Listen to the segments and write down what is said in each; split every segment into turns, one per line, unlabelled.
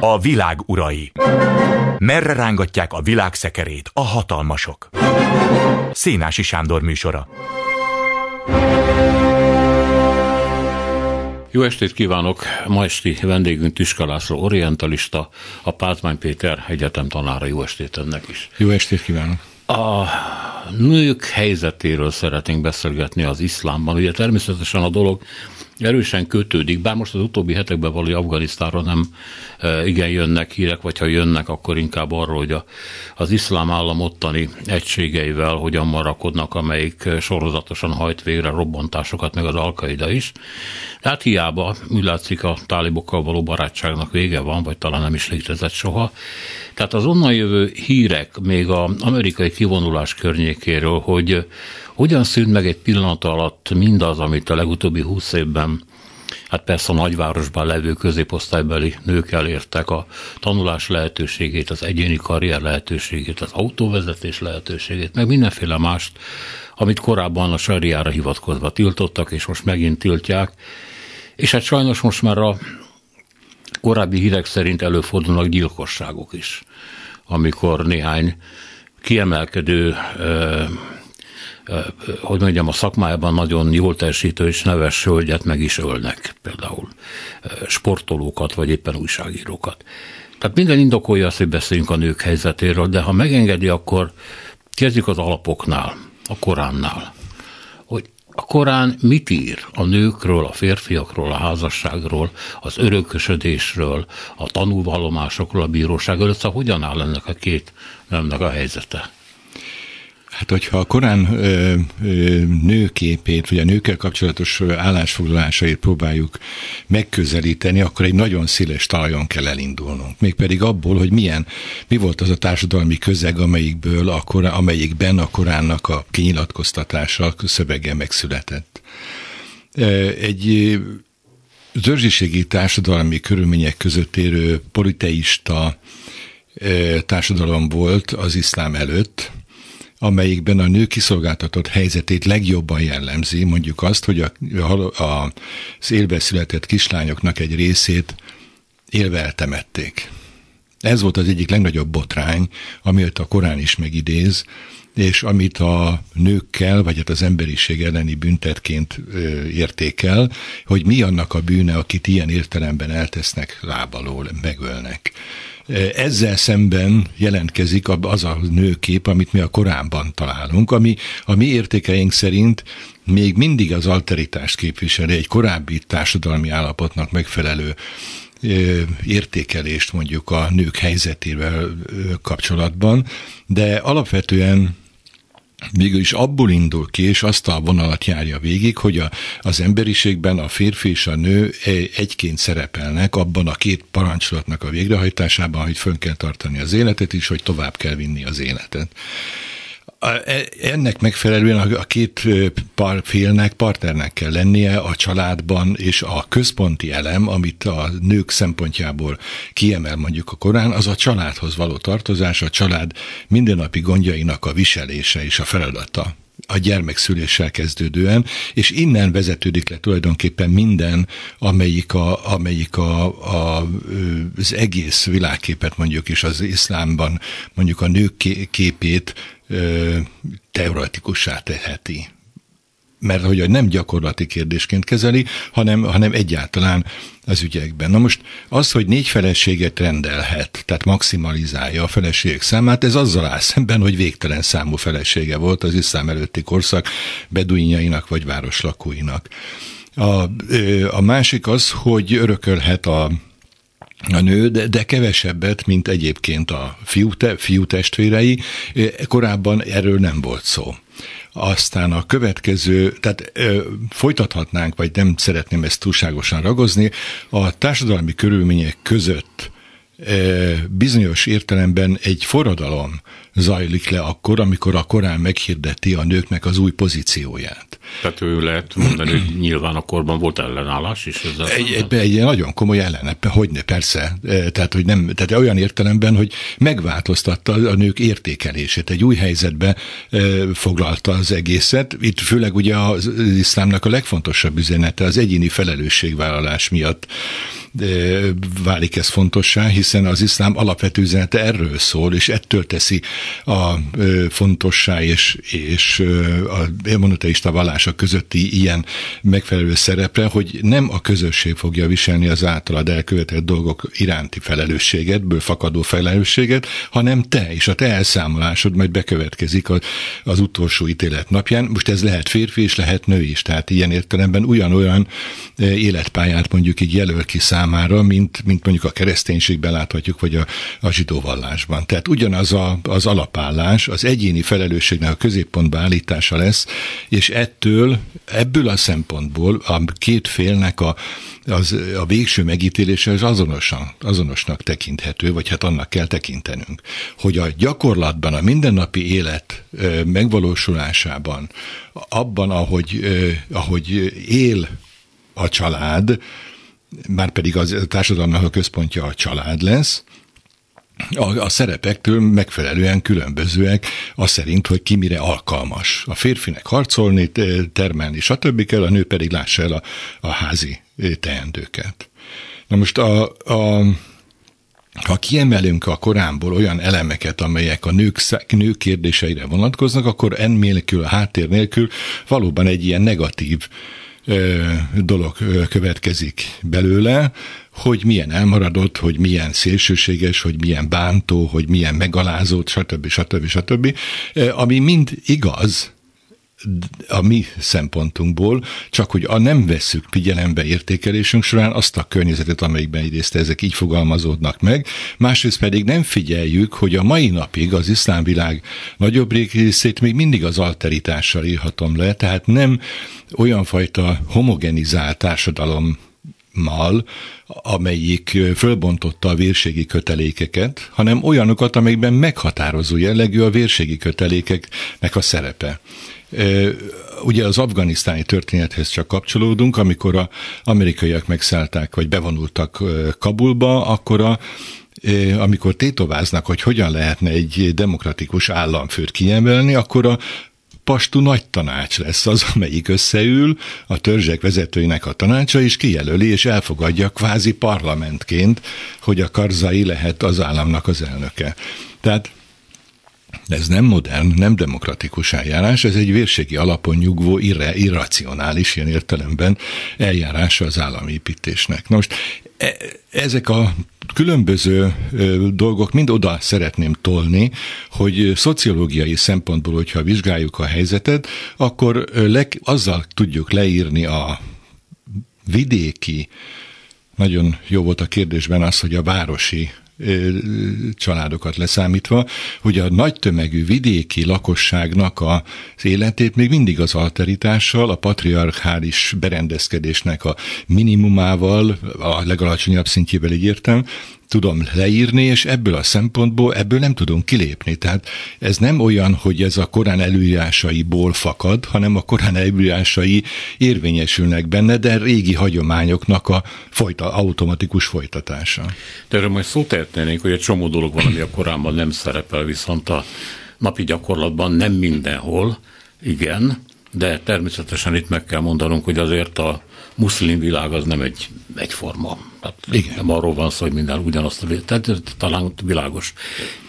A világ urai. Merre rángatják a világ szekerét a hatalmasok? Szénási Sándor műsora.
Jó estét kívánok! Ma esti vendégünk Tüska László, orientalista, a Pátmány Péter egyetem tanára. Jó estét ennek is!
Jó estét kívánok!
A nők helyzetéről szeretnénk beszélgetni az iszlámban. Ugye természetesen a dolog erősen kötődik, bár most az utóbbi hetekben való Afganisztánra nem e, igen jönnek hírek, vagy ha jönnek, akkor inkább arról, hogy a, az iszlám állam ottani egységeivel hogyan marakodnak, amelyik sorozatosan hajt végre robbantásokat, meg az alkaida is. Tehát hiába, úgy látszik a tálibokkal való barátságnak vége van, vagy talán nem is létezett soha. Tehát az onnan jövő hírek, még az amerikai kivonulás környékéről, hogy hogyan szűnt meg egy pillanat alatt mindaz, amit a legutóbbi húsz évben hát persze a nagyvárosban levő középosztálybeli nők elértek a tanulás lehetőségét, az egyéni karrier lehetőségét, az autóvezetés lehetőségét, meg mindenféle mást, amit korábban a sariára hivatkozva tiltottak, és most megint tiltják. És hát sajnos most már a korábbi hírek szerint előfordulnak gyilkosságok is, amikor néhány kiemelkedő hogy mondjam, a szakmájában nagyon jól teljesítő és neves hölgyet meg is ölnek, például sportolókat, vagy éppen újságírókat. Tehát minden indokolja azt, hogy beszéljünk a nők helyzetéről, de ha megengedi, akkor kezdjük az alapoknál, a Koránnál. A Korán mit ír a nőkről, a férfiakról, a házasságról, az örökösödésről, a tanúvallomásokról, a bíróságról, szóval hogyan áll ennek a két nemnek a helyzete?
Hát, hogyha a Korán ö, ö, nőképét, vagy a nőkkel kapcsolatos állásfoglalásait próbáljuk megközelíteni, akkor egy nagyon széles talajon kell elindulnunk. Mégpedig abból, hogy milyen, mi volt az a társadalmi közeg, amelyikből a korán, amelyikben a Koránnak a kinyilatkoztatása, a szövege megszületett. Egy zörzsiségi társadalmi körülmények között érő politeista társadalom volt az iszlám előtt, amelyikben a nő kiszolgáltatott helyzetét legjobban jellemzi, mondjuk azt, hogy a, a, az élve született kislányoknak egy részét élve eltemették. Ez volt az egyik legnagyobb botrány, amit a Korán is megidéz, és amit a nőkkel, vagy hát az emberiség elleni büntetként értékel, hogy mi annak a bűne, akit ilyen értelemben eltesznek lábalól, megölnek. Ezzel szemben jelentkezik az a nőkép, amit mi a korábban találunk, ami a mi értékeink szerint még mindig az alteritást képviseli, egy korábbi társadalmi állapotnak megfelelő értékelést mondjuk a nők helyzetével kapcsolatban, de alapvetően végül is abból indul ki, és azt a vonalat járja végig, hogy a, az emberiségben a férfi és a nő egyként szerepelnek abban a két parancsolatnak a végrehajtásában, hogy fönn kell tartani az életet is, hogy tovább kell vinni az életet. E, ennek megfelelően a két par, félnek, partnernek kell lennie a családban, és a központi elem, amit a nők szempontjából kiemel mondjuk a Korán, az a családhoz való tartozás, a család mindennapi gondjainak a viselése és a feladata a gyermekszüléssel kezdődően, és innen vezetődik le tulajdonképpen minden, amelyik, a, amelyik a, a, az egész világképet mondjuk, és az iszlámban mondjuk a nők képét teoretikussá teheti mert hogy nem gyakorlati kérdésként kezeli, hanem, hanem egyáltalán az ügyekben. Na most az, hogy négy feleséget rendelhet, tehát maximalizálja a feleségek számát, ez azzal áll szemben, hogy végtelen számú felesége volt az iszlám előtti korszak beduinjainak vagy városlakóinak. A, a másik az, hogy örökölhet a a nő, de, de kevesebbet, mint egyébként a fiú, te, fiú testvérei. Korábban erről nem volt szó. Aztán a következő, tehát ö, folytathatnánk, vagy nem szeretném ezt túlságosan ragozni, a társadalmi körülmények között bizonyos értelemben egy forradalom zajlik le akkor, amikor a Korán meghirdeti a nőknek az új pozícióját.
Tehát ő lehet mondani, hogy nyilván a korban volt ellenállás is.
Ezzel egy, egy, egy nagyon komoly ellen, hogy ne, persze. E, tehát, hogy nem, tehát olyan értelemben, hogy megváltoztatta a nők értékelését. Egy új helyzetbe e, foglalta az egészet. Itt főleg ugye az iszlámnak a legfontosabb üzenete az egyéni felelősségvállalás miatt e, válik ez fontossá, hiszen az iszlám alapvető üzenete erről szól, és ettől teszi a fontossá és, és a monoteista vallások közötti ilyen megfelelő szerepre, hogy nem a közösség fogja viselni az általad elkövetett dolgok iránti felelősséget, ből fakadó felelősséget, hanem te, és a te elszámolásod majd bekövetkezik az, az utolsó ítélet napján. Most ez lehet férfi és lehet nő is, tehát ilyen értelemben ugyanolyan életpályát mondjuk így jelöl ki számára, mint, mint mondjuk a kereszténységben láthatjuk, vagy a, a zsidó vallásban. Tehát ugyanaz a, az alapállás, az egyéni felelősségnek a középpontba állítása lesz, és ettől, ebből a szempontból a két félnek a, az, a végső megítélése az azonosan, azonosnak tekinthető, vagy hát annak kell tekintenünk. Hogy a gyakorlatban, a mindennapi élet megvalósulásában, abban, ahogy, ahogy él a család, már pedig az a társadalomnak a központja a család lesz, a, a szerepektől megfelelően különbözőek, az szerint, hogy ki mire alkalmas. A férfinek harcolni, termelni, stb. kell, a nő pedig lássa el a, a házi teendőket. Na most a, a ha kiemelünk a korámból olyan elemeket, amelyek a nők, nők kérdéseire vonatkoznak, akkor ennélkül, a háttér nélkül valóban egy ilyen negatív dolog következik belőle, hogy milyen elmaradott, hogy milyen szélsőséges, hogy milyen bántó, hogy milyen megalázót, stb. stb. stb. Ami mind igaz, a mi szempontunkból, csak hogy a nem vesszük figyelembe értékelésünk során azt a környezetet, amelyikben egyrészt ezek így fogalmazódnak meg, másrészt pedig nem figyeljük, hogy a mai napig az iszlámvilág nagyobb részét még mindig az alteritással írhatom le, tehát nem olyan fajta homogenizált társadalom mal, amelyik fölbontotta a vérségi kötelékeket, hanem olyanokat, amelyekben meghatározó jellegű a vérségi kötelékeknek a szerepe. Ugye az afganisztáni történethez csak kapcsolódunk, amikor az amerikaiak megszállták, vagy bevonultak Kabulba, akkor a amikor tétováznak, hogy hogyan lehetne egy demokratikus államfőt kiemelni, akkor a pastu nagy tanács lesz az, amelyik összeül, a törzsek vezetőinek a tanácsa is kijelöli és elfogadja kvázi parlamentként, hogy a karzai lehet az államnak az elnöke. Tehát ez nem modern, nem demokratikus eljárás, ez egy vérségi alapon nyugvó, irre, irracionális ilyen értelemben eljárása az államépítésnek. Na most e, ezek a különböző dolgok mind oda szeretném tolni, hogy szociológiai szempontból, hogyha vizsgáljuk a helyzetet, akkor leg, azzal tudjuk leírni a vidéki, nagyon jó volt a kérdésben az, hogy a városi családokat leszámítva, hogy a nagy tömegű vidéki lakosságnak az életét még mindig az alteritással, a patriarchális berendezkedésnek a minimumával, a legalacsonyabb szintjével így értem, tudom leírni, és ebből a szempontból ebből nem tudunk kilépni. Tehát ez nem olyan, hogy ez a Korán előírásaiból fakad, hanem a Korán előírásai érvényesülnek benne, de régi hagyományoknak a folyta, automatikus folytatása.
De erről majd szót tehetnénk, hogy egy csomó dolog van, ami a Koránban nem szerepel, viszont a napi gyakorlatban nem mindenhol, igen, de természetesen itt meg kell mondanunk, hogy azért a muszlim világ az nem egy egyforma. Hát Igen. Nem arról van szó, hogy minden ugyanazt tehát talán világos.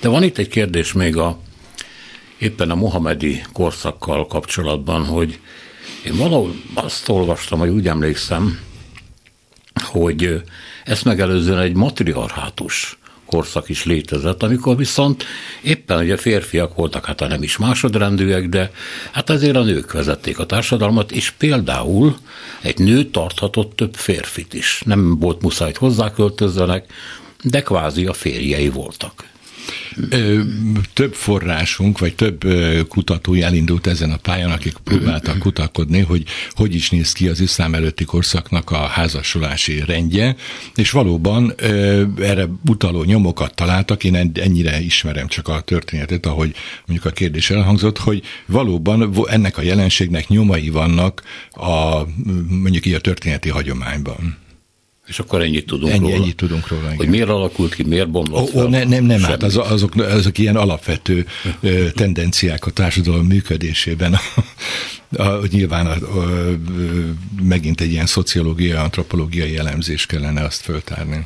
De van itt egy kérdés még a éppen a mohamedi korszakkal kapcsolatban, hogy én valahol azt olvastam, hogy úgy emlékszem, hogy ezt megelőzően egy matriarhátus korszak is létezett, amikor viszont éppen ugye férfiak voltak, hát nem is másodrendűek, de hát ezért a nők vezették a társadalmat, és például egy nő tarthatott több férfit is. Nem volt muszáj, hogy hozzáköltözzenek, de kvázi a férjei voltak.
Több forrásunk, vagy több kutatói elindult ezen a pályán, akik próbáltak kutakodni, hogy hogy is néz ki az iszlám előtti korszaknak a házasolási rendje, és valóban erre utaló nyomokat találtak, én ennyire ismerem csak a történetet, ahogy mondjuk a kérdés elhangzott, hogy valóban ennek a jelenségnek nyomai vannak a, mondjuk így a történeti hagyományban.
És akkor ennyit tudunk
Ennyi,
róla.
Ennyit tudunk róla.
Igen. Hogy miért alakult ki, miért bomlott
fel? ne, nem, nem, hát az, azok, azok ilyen alapvető tendenciák a társadalom működésében. A, a, nyilván a, a, megint egy ilyen szociológiai, antropológiai elemzés kellene azt föltárni.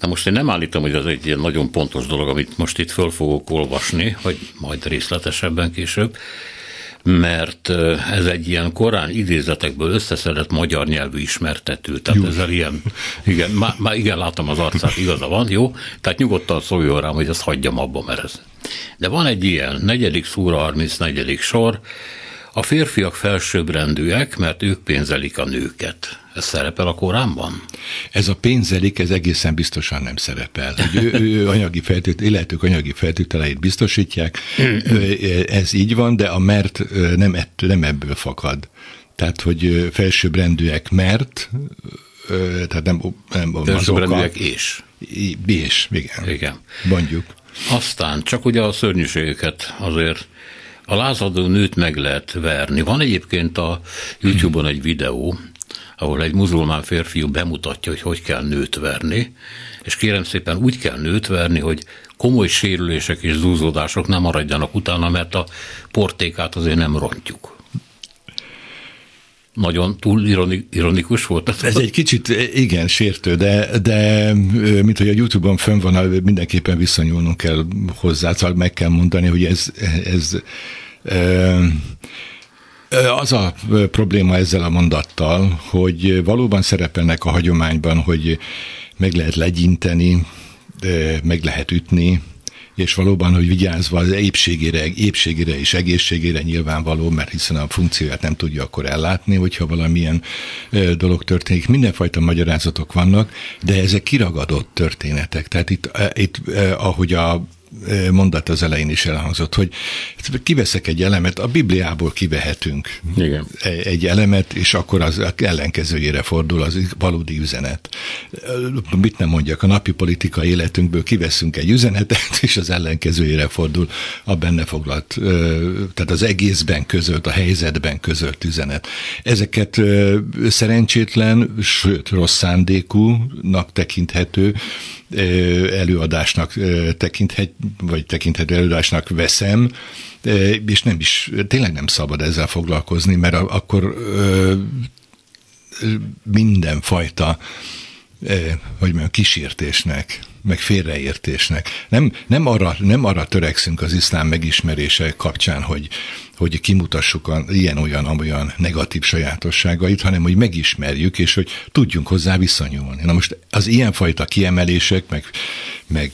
Na most én nem állítom, hogy ez egy ilyen nagyon pontos dolog, amit most itt föl fogok olvasni, vagy majd részletesebben később, mert ez egy ilyen korán idézetekből összeszedett magyar nyelvű ismertető. Tehát jó. ezzel ilyen, igen, már, már igen, látom az arcát, igaza van, jó? Tehát nyugodtan szóljon rám, hogy ezt hagyjam abba, mert ez. De van egy ilyen, negyedik szúra, 34. sor, a férfiak felsőbbrendűek, mert ők pénzelik a nőket. Ez szerepel a Koránban?
Ez a pénzelik, ez egészen biztosan nem szerepel. Hogy ő, ő anyagi feltét, illetők anyagi feltételeit biztosítják, ez így van, de a mert nem, ett, nem ebből fakad. Tehát, hogy felsőbbrendűek mert, tehát nem, nem
felsőbbrendűek és.
És, igen.
Igen.
Mondjuk.
Aztán csak ugye a szörnyűségeket azért a lázadó nőt meg lehet verni. Van egyébként a YouTube-on egy videó, ahol egy muzulmán férfiú bemutatja, hogy hogy kell nőt verni, és kérem szépen úgy kell nőt verni, hogy komoly sérülések és zúzódások nem maradjanak utána, mert a portékát azért nem rontjuk nagyon túl ironikus volt.
Ez egy kicsit, igen, sértő, de, de mint hogy a Youtube-on fönn van, mindenképpen viszonyulnunk kell hozzá, szóval meg kell mondani, hogy ez, ez az a probléma ezzel a mondattal, hogy valóban szerepelnek a hagyományban, hogy meg lehet legyinteni, meg lehet ütni, és valóban, hogy vigyázva az épségére, épségére és egészségére nyilvánvaló, mert hiszen a funkcióját nem tudja akkor ellátni, hogyha valamilyen dolog történik. Mindenfajta magyarázatok vannak, de ezek kiragadott történetek. Tehát itt, itt ahogy a mondat az elején is elhangzott, hogy kiveszek egy elemet, a Bibliából kivehetünk
Igen.
egy elemet, és akkor az ellenkezőjére fordul az valódi üzenet. Mit nem mondjak, a napi politikai életünkből kiveszünk egy üzenetet, és az ellenkezőjére fordul a benne foglalt, tehát az egészben közölt, a helyzetben közölt üzenet. Ezeket szerencsétlen, sőt rossz szándékúnak tekinthető előadásnak tekinthet, vagy tekinthető előadásnak veszem, és nem is, tényleg nem szabad ezzel foglalkozni, mert akkor mindenfajta hogy mondjam, kísértésnek, meg félreértésnek. Nem, nem, arra, nem arra törekszünk az iszlám megismerése kapcsán, hogy, hogy kimutassuk a ilyen-olyan, amolyan negatív sajátosságait, hanem hogy megismerjük, és hogy tudjunk hozzá viszonyulni. Na most az ilyenfajta kiemelések, meg, meg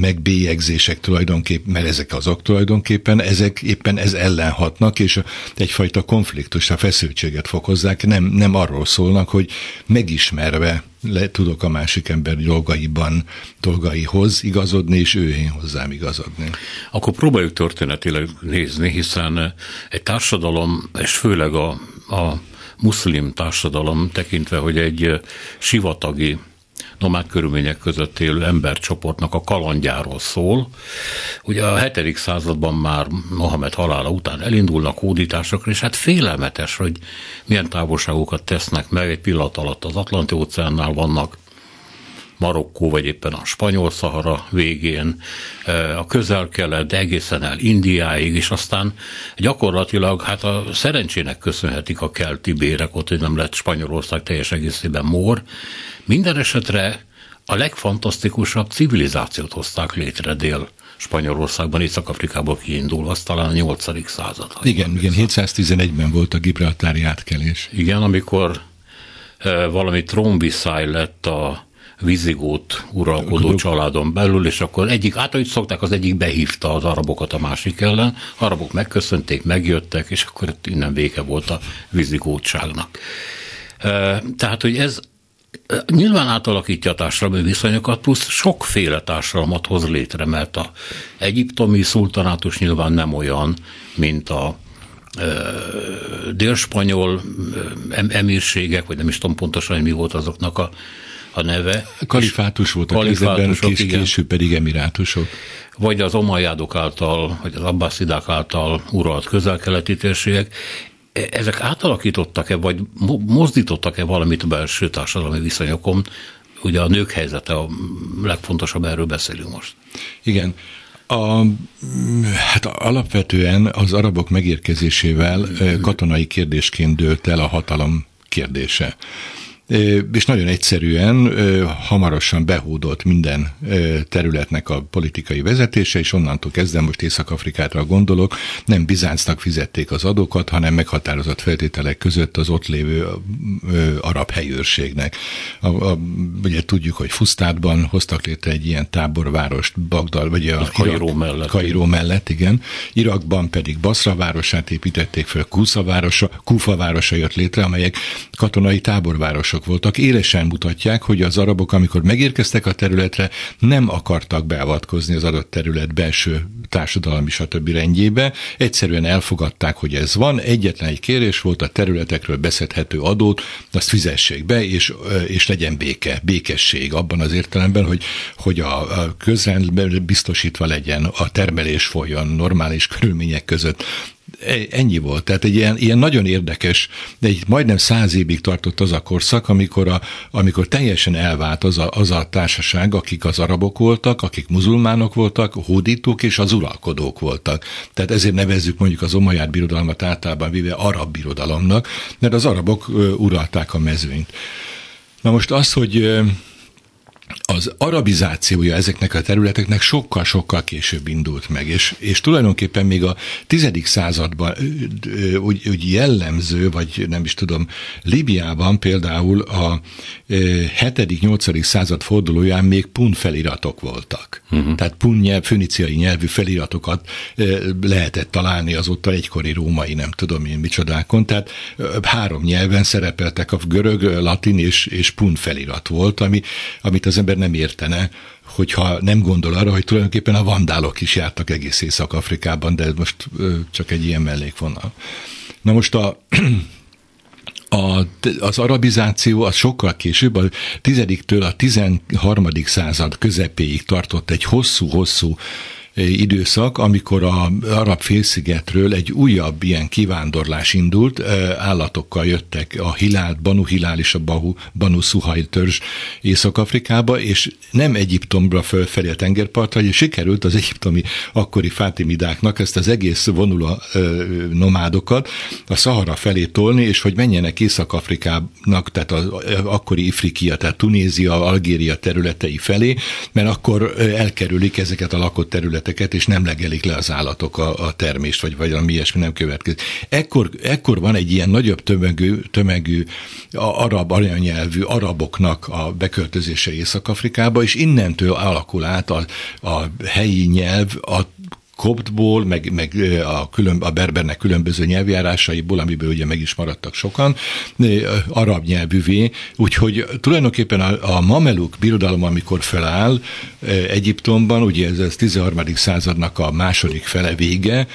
megbélyegzések tulajdonképpen, mert ezek azok tulajdonképpen, ezek éppen ez ellen hatnak, és egyfajta konfliktus, a feszültséget fokozzák, nem, nem arról szólnak, hogy megismerve le tudok a másik ember dolgaiban, dolgaihoz igazodni, és ő én hozzám igazodni.
Akkor próbáljuk történetileg nézni, hiszen egy társadalom, és főleg a, a muszlim társadalom tekintve, hogy egy sivatagi nomád körülmények között élő embercsoportnak a kalandjáról szól. Ugye a 7. században már Mohamed halála után elindulnak hódításokra, és hát félelmetes, hogy milyen távolságokat tesznek meg, egy pillanat alatt az Atlanti óceánnál vannak, Marokkó, vagy éppen a spanyol Szahara végén, a közel-kelet, egészen el Indiáig, és aztán gyakorlatilag hát a szerencsének köszönhetik a kelti bérek, ott hogy nem lett Spanyolország teljes egészében mór. Minden esetre a legfantasztikusabb civilizációt hozták létre dél Spanyolországban, Észak-Afrikából kiindul, az talán a 8. század.
Igen, igen, 711-ben volt a Gibraltári átkelés.
Igen, amikor e, valami trónviszály lett a vizigót uralkodó családon belül, és akkor egyik, hát ahogy szokták, az egyik behívta az arabokat a másik ellen, arabok megköszönték, megjöttek, és akkor innen vége volt a vizigótságnak. Tehát, hogy ez Nyilván átalakítja a társadalmi viszonyokat, plusz sokféle társadalmat hoz létre, mert a egyiptomi szultanátus nyilván nem olyan, mint a délspanyol emírségek, vagy nem is tudom pontosan, hogy mi volt azoknak a, a neve.
Kalifátus volt a kezdetben, kés, később pedig emirátusok.
Vagy az omajádok által, vagy az abbaszidák által uralt közel-keleti térségek. E, ezek átalakítottak-e, vagy mozdítottak-e valamit a belső társadalmi viszonyokon? Ugye a nők helyzete a legfontosabb, erről beszélünk most.
Igen. A, hát alapvetően az arabok megérkezésével katonai kérdésként dőlt el a hatalom kérdése és nagyon egyszerűen hamarosan behódolt minden területnek a politikai vezetése, és onnantól kezdve most Észak-Afrikára gondolok, nem Bizáncnak fizették az adókat, hanem meghatározott feltételek között az ott lévő arab helyőrségnek. A, a, ugye tudjuk, hogy Fusztátban hoztak létre egy ilyen táborvárost Bagdal, vagy a, a
Kairó mellett.
Kairó mellett, igen. Irakban pedig Basra városát építették föl, Kufa városa, Kufa városa jött létre, amelyek katonai táborvárosok mások voltak, élesen mutatják, hogy az arabok, amikor megérkeztek a területre, nem akartak beavatkozni az adott terület belső társadalmi stb. rendjébe, egyszerűen elfogadták, hogy ez van, egyetlen egy kérés volt a területekről beszedhető adót, azt fizessék be, és, és legyen béke, békesség abban az értelemben, hogy, hogy a, a közrend biztosítva legyen, a termelés folyjon normális körülmények között. E, ennyi volt. Tehát egy ilyen, ilyen nagyon érdekes, de egy majdnem száz évig tartott az a korszak, amikor, a, amikor teljesen elvált az a, az a társaság, akik az arabok voltak, akik muzulmánok voltak, hódítók és az uralkodók voltak. Tehát ezért nevezzük mondjuk az omaját birodalmat általában véve arab birodalomnak, mert az arabok uralták a mezőnyt. Na most az, hogy az arabizációja ezeknek a területeknek sokkal-sokkal később indult meg, és, és tulajdonképpen még a tizedik században úgy, úgy jellemző, vagy nem is tudom, Libiában például a hetedik, nyolcadik század fordulóján még pun feliratok voltak. Uh-huh. Tehát pun nyelv, föniciai nyelvű feliratokat lehetett találni azóta egykori római, nem tudom én micsodákon, tehát három nyelven szerepeltek a görög, latin és, és pun felirat volt, ami, amit az ember nem értene, hogyha nem gondol arra, hogy tulajdonképpen a vandálok is jártak egész Észak-Afrikában, de ez most csak egy ilyen mellékvonal. Na most a a, az arabizáció az sokkal később, a tizediktől a tizenharmadik század közepéig tartott egy hosszú-hosszú időszak, amikor a arab félszigetről egy újabb ilyen kivándorlás indult, állatokkal jöttek a Hilál, Banu Hilál és a Bahu, Banu Suhaj törzs Észak-Afrikába, és nem Egyiptomra fölfelé a tengerpartra, hogy sikerült az egyiptomi akkori fátimidáknak ezt az egész vonuló nomádokat a Szahara felé tolni, és hogy menjenek Észak-Afrikának, tehát az akkori Ifrikia, tehát Tunézia, Algéria területei felé, mert akkor elkerülik ezeket a lakott területeket területeket, és nem legelik le az állatok a, a termést, vagy, vagy valami ilyesmi nem következik. Ekkor, ekkor van egy ilyen nagyobb tömegű, tömegű a arab anyanyelvű araboknak a beköltözése Észak-Afrikába, és innentől alakul át a, a helyi nyelv a koptból, meg, meg a, külön, a berbernek különböző nyelvjárásaiból, amiből ugye meg is maradtak sokan, arab nyelvűvé, úgyhogy tulajdonképpen a, a mameluk birodalom, amikor feláll Egyiptomban, ugye ez, ez 13. századnak a második fele vége,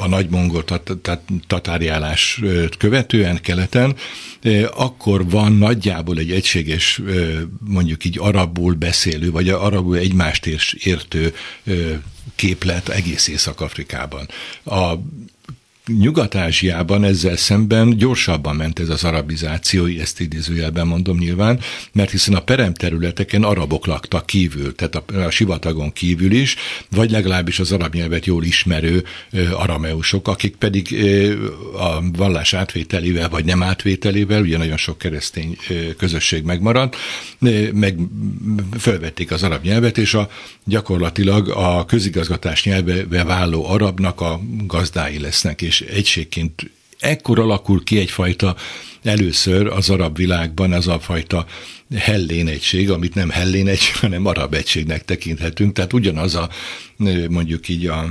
a nagy mongol tatárjálás követően keleten, akkor van nagyjából egy egységes, mondjuk így arabul beszélő, vagy arabul egymást értő képlet egész Észak-Afrikában. A Nyugat-Ázsiában ezzel szemben gyorsabban ment ez az arabizáció, ezt idézőjelben mondom nyilván, mert hiszen a peremterületeken arabok laktak kívül, tehát a, a sivatagon kívül is, vagy legalábbis az arab nyelvet jól ismerő arameusok, akik pedig a vallás átvételével, vagy nem átvételével, ugye nagyon sok keresztény közösség megmaradt, meg felvették az arab nyelvet, és a gyakorlatilag a közigazgatás nyelve váló arabnak a gazdái lesznek, és és egységként ekkor alakul ki egyfajta először az arab világban az a fajta hellén egység, amit nem hellén egység, hanem arab egységnek tekinthetünk. Tehát ugyanaz a mondjuk így a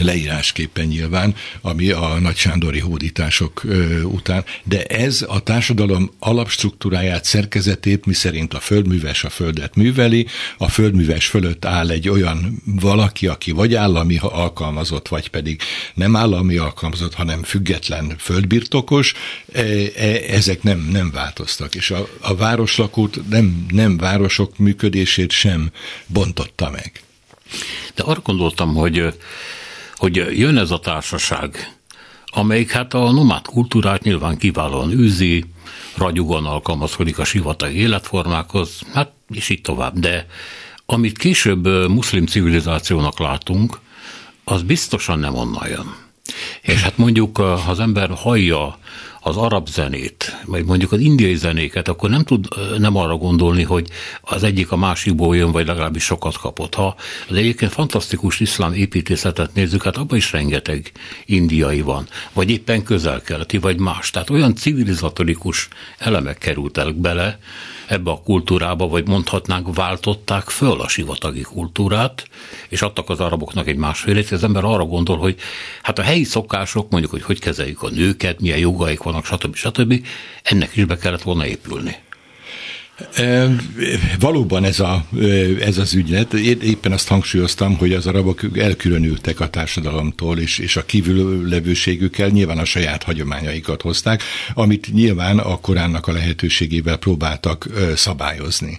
leírásképpen nyilván, ami a Nagy Sándori hódítások után, de ez a társadalom alapstruktúráját, szerkezetét, miszerint a földműves a földet műveli, a földműves fölött áll egy olyan valaki, aki vagy állami alkalmazott, vagy pedig nem állami alkalmazott, hanem független földbirtokos, e, e, ezek nem, nem változtak, és a, a városlakót nem, nem városok működését sem bontotta meg.
De arra gondoltam, hogy hogy jön ez a társaság, amelyik hát a nomád kultúrát nyilván kiválóan űzi, ragyugon alkalmazkodik a sivatag életformákhoz, hát és így tovább. De amit később muszlim civilizációnak látunk, az biztosan nem onnan jön. És hát mondjuk, ha az ember hallja az arab zenét, vagy mondjuk az indiai zenéket, akkor nem tud nem arra gondolni, hogy az egyik a másikból jön, vagy legalábbis sokat kapott. Ha az egyébként fantasztikus iszlám építészetet nézzük, hát abban is rengeteg indiai van, vagy éppen közel-keleti, vagy más. Tehát olyan civilizatorikus elemek kerültek bele, ebbe a kultúrába, vagy mondhatnánk, váltották föl a sivatagi kultúrát, és adtak az araboknak egy másfélét, az ember arra gondol, hogy hát a helyi szokások, mondjuk, hogy hogy kezeljük a nőket, milyen jogaik vannak, stb. stb. ennek is be kellett volna épülni.
Valóban ez, a, ez az ügylet. Éppen azt hangsúlyoztam, hogy az arabok elkülönültek a társadalomtól, és, és a kívüllevőségükkel nyilván a saját hagyományaikat hozták, amit nyilván a Koránnak a lehetőségével próbáltak szabályozni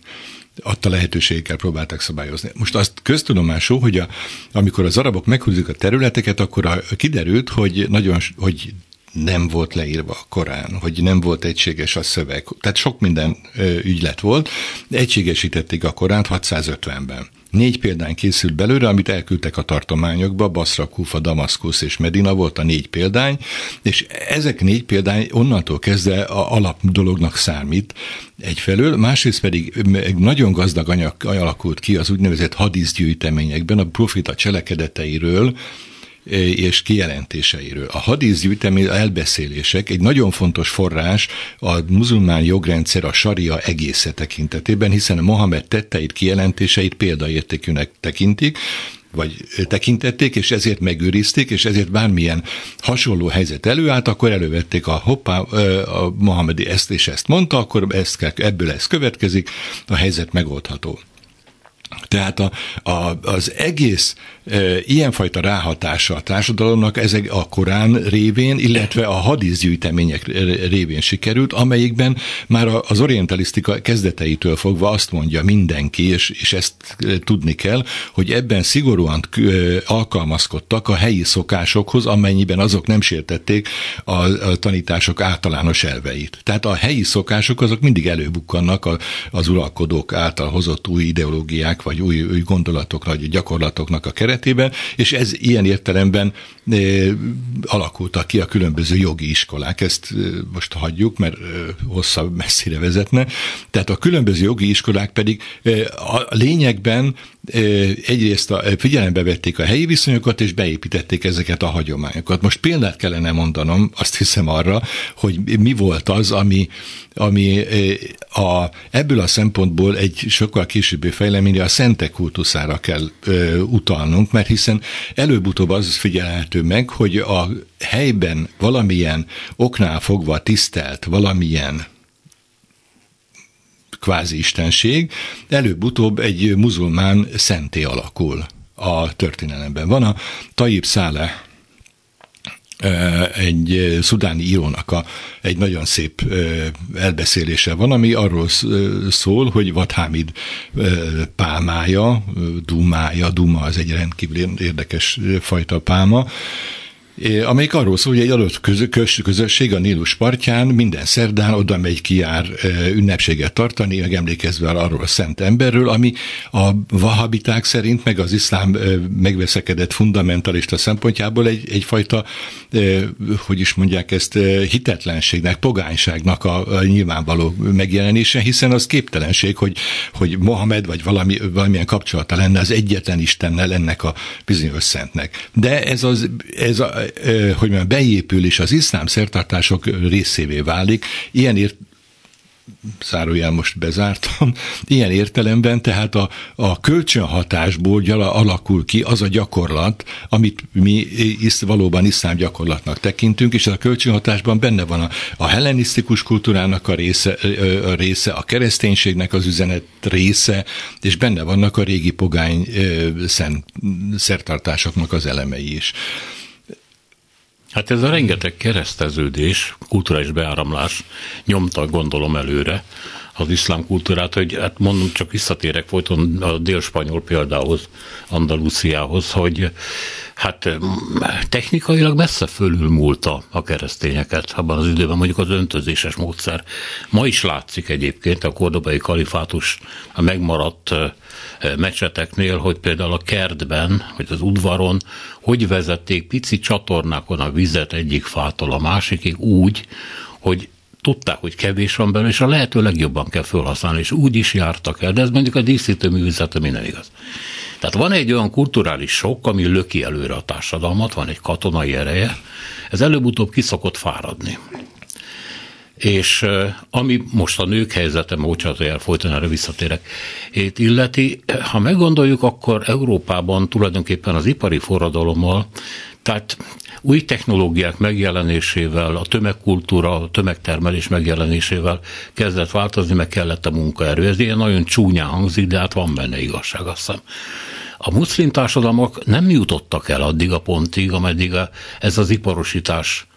adta lehetőségekkel próbálták szabályozni. Most azt köztudomású, hogy a, amikor az arabok meghúzik a területeket, akkor a, kiderült, hogy nagyon, hogy nem volt leírva a Korán, hogy nem volt egységes a szöveg. Tehát sok minden ügylet volt. Egységesítették a Koránt 650-ben. Négy példány készült belőle, amit elküldtek a tartományokba, Basra, Kufa, Damaszkusz és Medina volt a négy példány, és ezek négy példány onnantól kezdve a alap dolognak számít egyfelől, másrészt pedig nagyon gazdag anyag alakult ki az úgynevezett hadíszgyűjteményekben, a profita cselekedeteiről, és kijelentéseiről. A hadíszgyűjtemény elbeszélések egy nagyon fontos forrás a muzulmán jogrendszer a saria egésze tekintetében, hiszen a Mohamed tetteit, kijelentéseit példaértékűnek tekintik, vagy tekintették, és ezért megőrizték, és ezért bármilyen hasonló helyzet előállt, akkor elővették a hoppá, a Mohamedi ezt és ezt mondta, akkor ezt kell, ebből ez következik, a helyzet megoldható. Tehát a, a, az egész ilyenfajta ráhatása a társadalomnak ezek a Korán révén, illetve a hadíszgyűjtemények révén sikerült, amelyikben már az orientalisztika kezdeteitől fogva azt mondja mindenki, és, és ezt tudni kell, hogy ebben szigorúan alkalmazkodtak a helyi szokásokhoz, amennyiben azok nem sértették a, a tanítások általános elveit. Tehát a helyi szokások azok mindig előbukkannak az uralkodók által hozott új ideológiák vagy új, új gondolatok, vagy gyakorlatoknak a keretében, és ez ilyen értelemben e, alakultak ki a különböző jogi iskolák. Ezt e, most hagyjuk, mert e, hosszabb, messzire vezetne. Tehát a különböző jogi iskolák pedig a lényegben egyrészt a, figyelembe vették a helyi viszonyokat, és beépítették ezeket a hagyományokat. Most példát kellene mondanom, azt hiszem arra, hogy mi volt az, ami, ami a, ebből a szempontból egy sokkal későbbi fejlemény a szentek kultuszára kell ö, utalnunk, mert hiszen előbb-utóbb az figyelhető meg, hogy a helyben valamilyen oknál fogva tisztelt, valamilyen kvázi istenség, előbb-utóbb egy muzulmán szenté alakul a történelemben. Van a Taib Száleh egy szudáni írónak a, egy nagyon szép elbeszélése van, ami arról szól, hogy Vathámid pálmája, dumája, duma az egy rendkívül érdekes fajta pálma, amelyik arról szól, hogy egy adott közösség a Nílus partján minden szerdán oda megy kijár ünnepséget tartani, megemlékezve arról a szent emberről, ami a vahabiták szerint, meg az iszlám megveszekedett fundamentalista szempontjából egy, egyfajta, hogy is mondják ezt, hitetlenségnek, pogányságnak a, a nyilvánvaló megjelenése, hiszen az képtelenség, hogy, hogy Mohamed vagy valami, valamilyen kapcsolata lenne az egyetlen Istennel ennek a bizonyos szentnek. De ez, az, ez a, hogy mondjam, beépül és az iszlám szertartások részévé válik. Ilyen ért, zárójel most bezártam, ilyen értelemben tehát a, a kölcsönhatásból gyala, alakul ki az a gyakorlat, amit mi is, valóban iszlám gyakorlatnak tekintünk, és a kölcsönhatásban benne van a, a hellenisztikus kultúrának a része, a része, a kereszténységnek az üzenet része, és benne vannak a régi pogány szent, szertartásoknak az elemei is.
Hát ez a rengeteg kereszteződés, kulturális beáramlás nyomta, gondolom előre az iszlám kultúrát, hogy hát mondom, csak visszatérek folyton a dél-spanyol példához, Andalúciához, hogy hát technikailag messze fölül múlta a keresztényeket abban az időben, mondjuk az öntözéses módszer. Ma is látszik egyébként a kordobai kalifátus a megmaradt mecseteknél, hogy például a kertben, vagy az udvaron, hogy vezették pici csatornákon a vizet egyik fától a másikig úgy, hogy tudták, hogy kevés van belőle, és a lehető legjobban kell felhasználni, és úgy is jártak el, de ez mondjuk a díszítő művészete minden igaz. Tehát van egy olyan kulturális sok, ami löki előre a társadalmat, van egy katonai ereje, ez előbb-utóbb kiszokott fáradni. És ami most a nők helyzete, bocsánat, hogy elfolyton erre visszatérek, itt illeti, ha meggondoljuk, akkor Európában tulajdonképpen az ipari forradalommal, tehát új technológiák megjelenésével, a tömegkultúra, a tömegtermelés megjelenésével kezdett változni, meg kellett a munkaerő. Ez ilyen nagyon csúnyán hangzik, de hát van benne igazság, azt hiszem. A muszlim társadalmak nem jutottak el addig a pontig, ameddig a, ez az iparosítás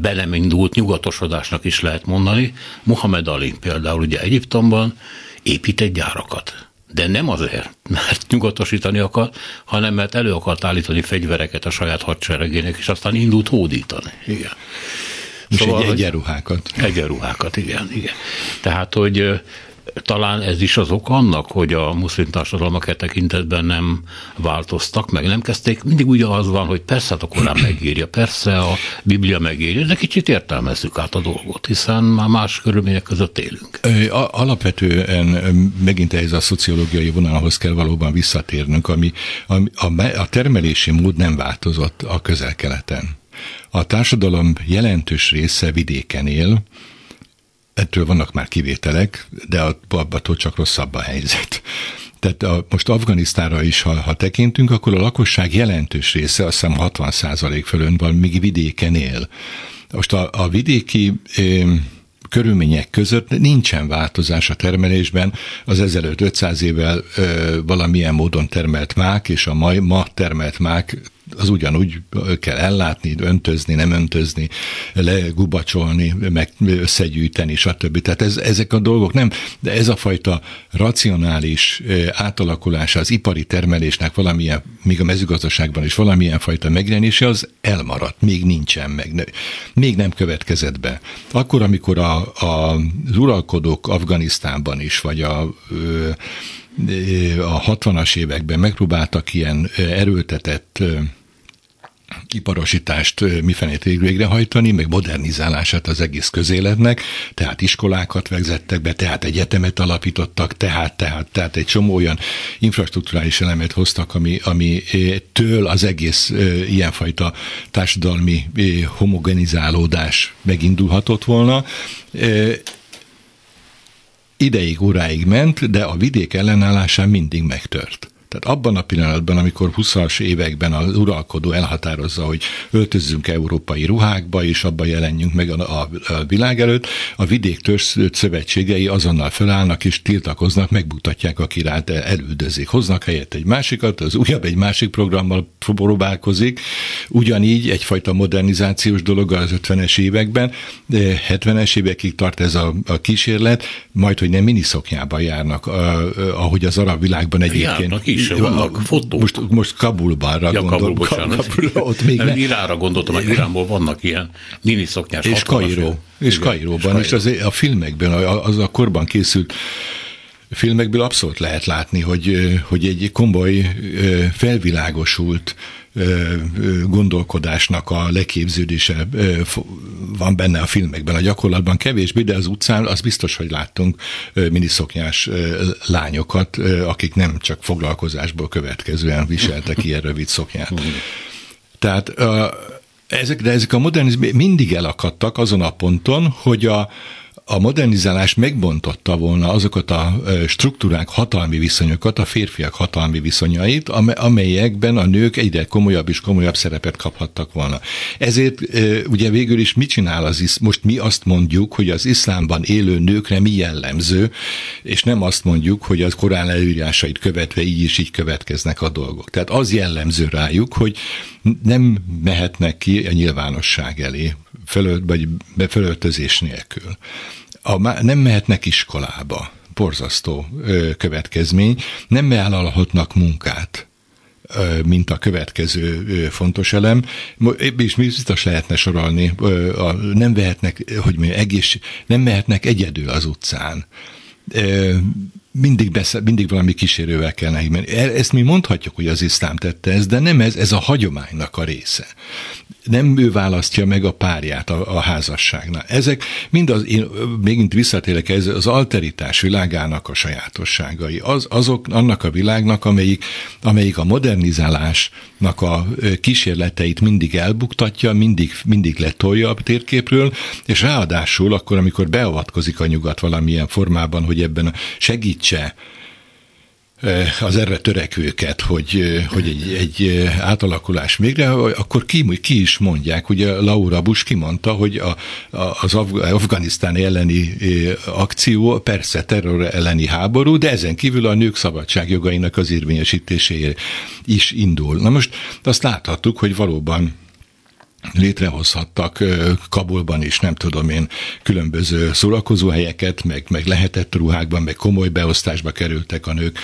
be nem indult, nyugatosodásnak is lehet mondani. Muhammad Ali például ugye Egyiptomban épített gyárakat. De nem azért, mert nyugatosítani akar, hanem mert elő akart állítani fegyvereket a saját hadseregének, és aztán indult hódítani. Igen.
És szóval, egy egyenruhákat.
Egyenruhákat, igen, igen. Tehát, hogy talán ez is az ok annak, hogy a muszlim társadalmak e tekintetben nem változtak meg, nem kezdték. Mindig ugye az van, hogy persze hát a Korán megírja, persze a Biblia megírja, de kicsit értelmezzük át a dolgot, hiszen már más körülmények között élünk.
Alapvetően megint ez a szociológiai vonalhoz kell valóban visszatérnünk, ami, ami a, a termelési mód nem változott a közel-keleten. A társadalom jelentős része vidéken él, ettől vannak már kivételek, de abbatól csak rosszabb a helyzet. Tehát a, most Afganisztára is, ha, ha tekintünk, akkor a lakosság jelentős része, azt hiszem 60 fölön van, míg vidéken él. Most a, a vidéki körülmények között nincsen változás a termelésben. Az ezelőtt 500 évvel ö, valamilyen módon termelt mák, és a ma, ma termelt mák az ugyanúgy kell ellátni, öntözni, nem öntözni, legubacsolni, meg összegyűjteni, stb. Tehát ez, ezek a dolgok nem, de ez a fajta racionális átalakulása az ipari termelésnek valamilyen, még a mezőgazdaságban is valamilyen fajta megjelenése, az elmaradt, még nincsen meg, még nem következett be. Akkor, amikor a, a, az uralkodók Afganisztánban is, vagy a a 60-as években megpróbáltak ilyen erőltetett iparosítást mifelé végrehajtani, meg modernizálását az egész közéletnek, tehát iskolákat vezettek be, tehát egyetemet alapítottak, tehát, tehát, tehát egy csomó olyan infrastruktúrális elemet hoztak, ami, ami től az egész ilyenfajta társadalmi homogenizálódás megindulhatott volna ideig, óráig ment, de a vidék ellenállásán mindig megtört. Tehát abban a pillanatban, amikor 20-as években az uralkodó elhatározza, hogy öltözzünk európai ruhákba, és abban jelenjünk meg a, a, a világ előtt, a vidék törzs szövetségei azonnal felállnak és tiltakoznak, megmutatják, aki rá elüldözik. Hoznak helyett egy másikat, az újabb egy másik programmal próbálkozik. Ugyanígy egyfajta modernizációs dolog az 50-es években, de 70-es évekig tart ez a, a kísérlet, majd, hogy nem miniszoknyában járnak, ahogy az arab világban egyébként.
Járnak is vannak fotók.
Most, most Kabulban ja,
Kabul, bocsánat. Kabul, ott még nem. Iránra gondoltam, hogy Iránból vannak ilyen mini szoknyás
És Kairó. És Kairóban, és az, a filmekben, az a korban készült filmekből abszolút lehet látni, hogy, hogy egy komoly felvilágosult gondolkodásnak a leképződése van benne a filmekben. A gyakorlatban kevésbé, de az utcán az biztos, hogy láttunk miniszoknyás lányokat, akik nem csak foglalkozásból következően viseltek ilyen rövid szoknyát. Tehát ezek, de ezek a modernizm mindig elakadtak azon a ponton, hogy a, a modernizálás megbontotta volna azokat a struktúrák, hatalmi viszonyokat, a férfiak hatalmi viszonyait, amelyekben a nők egyre komolyabb és komolyabb szerepet kaphattak volna. Ezért ugye végül is mit csinál az isz, most mi azt mondjuk, hogy az iszlámban élő nőkre mi jellemző, és nem azt mondjuk, hogy az korán előírásait követve így is így következnek a dolgok. Tehát az jellemző rájuk, hogy nem mehetnek ki a nyilvánosság elé, fölölt, vagy befölöltözés nélkül. A, nem mehetnek iskolába, borzasztó ö, következmény, nem vállalhatnak munkát, mint a következő fontos elem, és biztos lehetne sorolni, nem vehetnek, hogy mi, egész, nem mehetnek egyedül az utcán mindig, beszél, mindig valami kísérővel kell neki menni. Ezt mi mondhatjuk, hogy az iszlám tette ezt, de nem ez, ez a hagyománynak a része. Nem ő választja meg a párját a, a házasságnál. Ezek mind az, én megint visszatérek, ez az alteritás világának a sajátosságai. Az, azok, annak a világnak, amelyik, amelyik a modernizálásnak a kísérleteit mindig elbuktatja, mindig, mindig letolja a térképről, és ráadásul akkor, amikor beavatkozik a nyugat valamilyen formában, hogy ebben segít segítse az erre törekvőket, hogy, hogy egy, egy átalakulás mégre, akkor ki, ki is mondják, ugye Laura Bush kimondta, hogy a, a, az Afganisztán elleni akció persze terror elleni háború, de ezen kívül a nők szabadságjogainak az érvényesítéséért is indul. Na most azt láthattuk, hogy valóban létrehozhattak Kabulban is, nem tudom én, különböző szórakozóhelyeket, meg, meg lehetett ruhákban, meg komoly beosztásba kerültek a nők,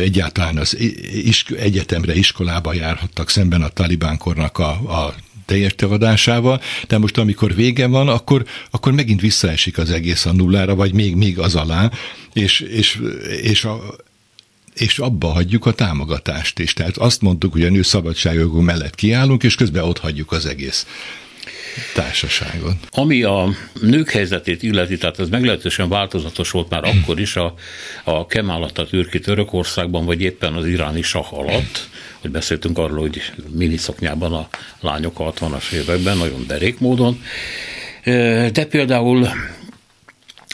egyáltalán az is, egyetemre, iskolába járhattak szemben a talibánkornak a, a teljes tevadásával, de most amikor vége van, akkor, akkor megint visszaesik az egész a nullára, vagy még, még az alá, és, és, és a, és abba hagyjuk a támogatást is. Tehát azt mondtuk, hogy a nő szabadságjogok mellett kiállunk, és közben ott hagyjuk az egész társaságot.
Ami a nők helyzetét illeti, tehát ez meglehetősen változatos volt már akkor is a, a Kemal Atatürki Törökországban, vagy éppen az iráni sah alatt, hogy beszéltünk arról, hogy miniszoknyában a lányok a 60-as években, nagyon derék módon. De például